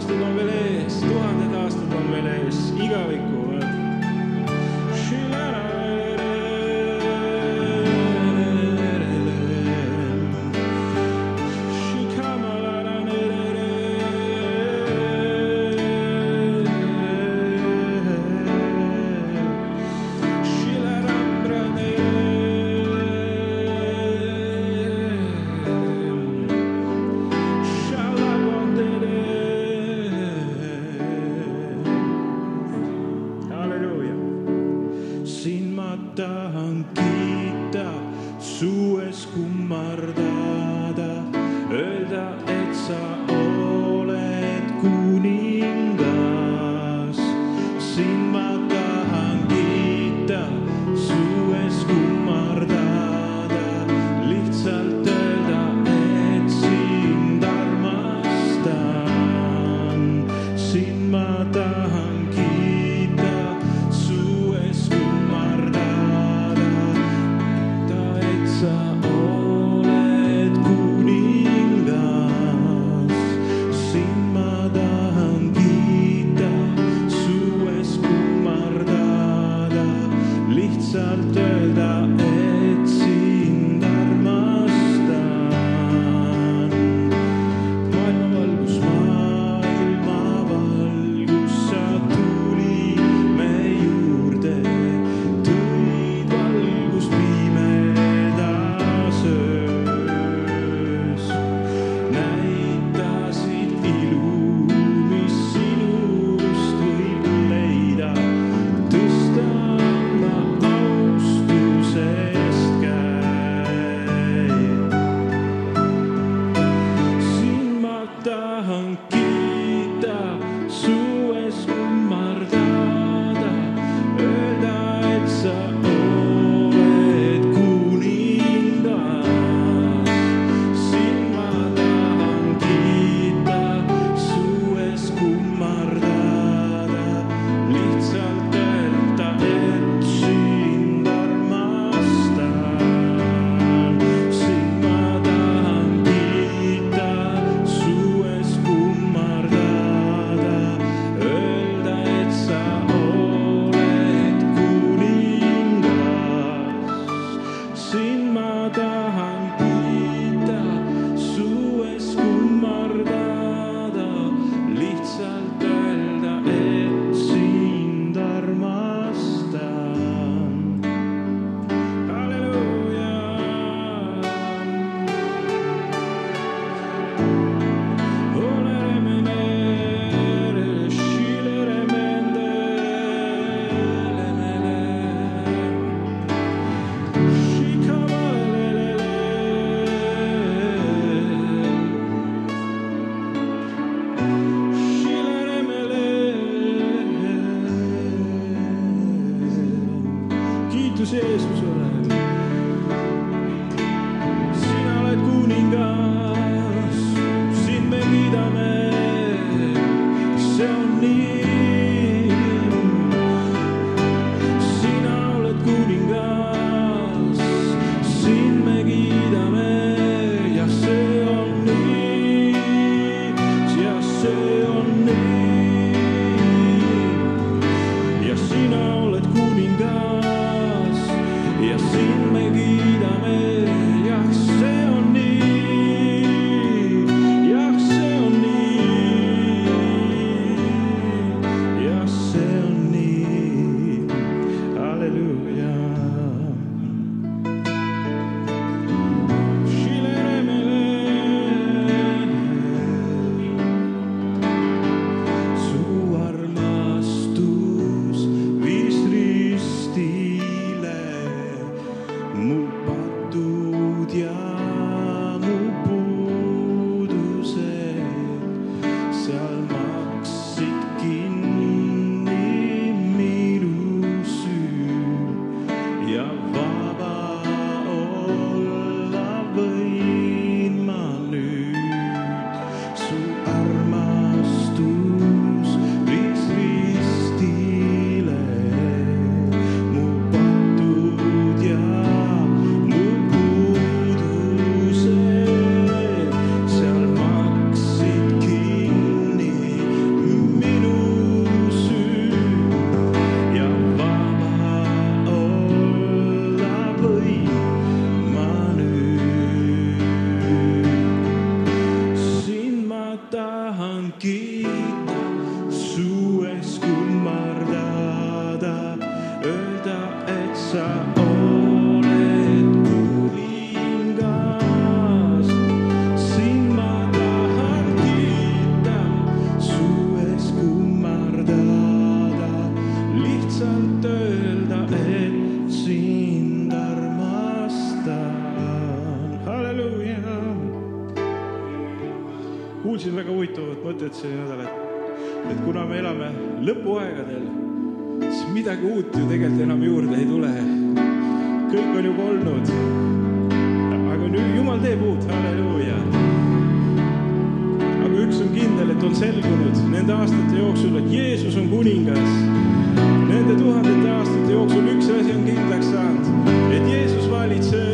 aastaid on veel ees, tuhanded aastad on veel ees, igavikku. Jesus. Yeah. kuulsin väga huvitavat mõtet see nädal, et, et kuna me elame lõpuaegadel, siis midagi uut ju tegelikult enam juurde ei tule. kõik on juba olnud. aga nüüd Jumal teeb uut, halleluuja. aga üks on kindel, et on selgunud nende aastate jooksul, et Jeesus on kuningas. Nende tuhandete aastate jooksul üks asi on kindlaks saanud, et Jeesus valitseb.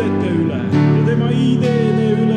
mõtete üle ja tema ideede üle.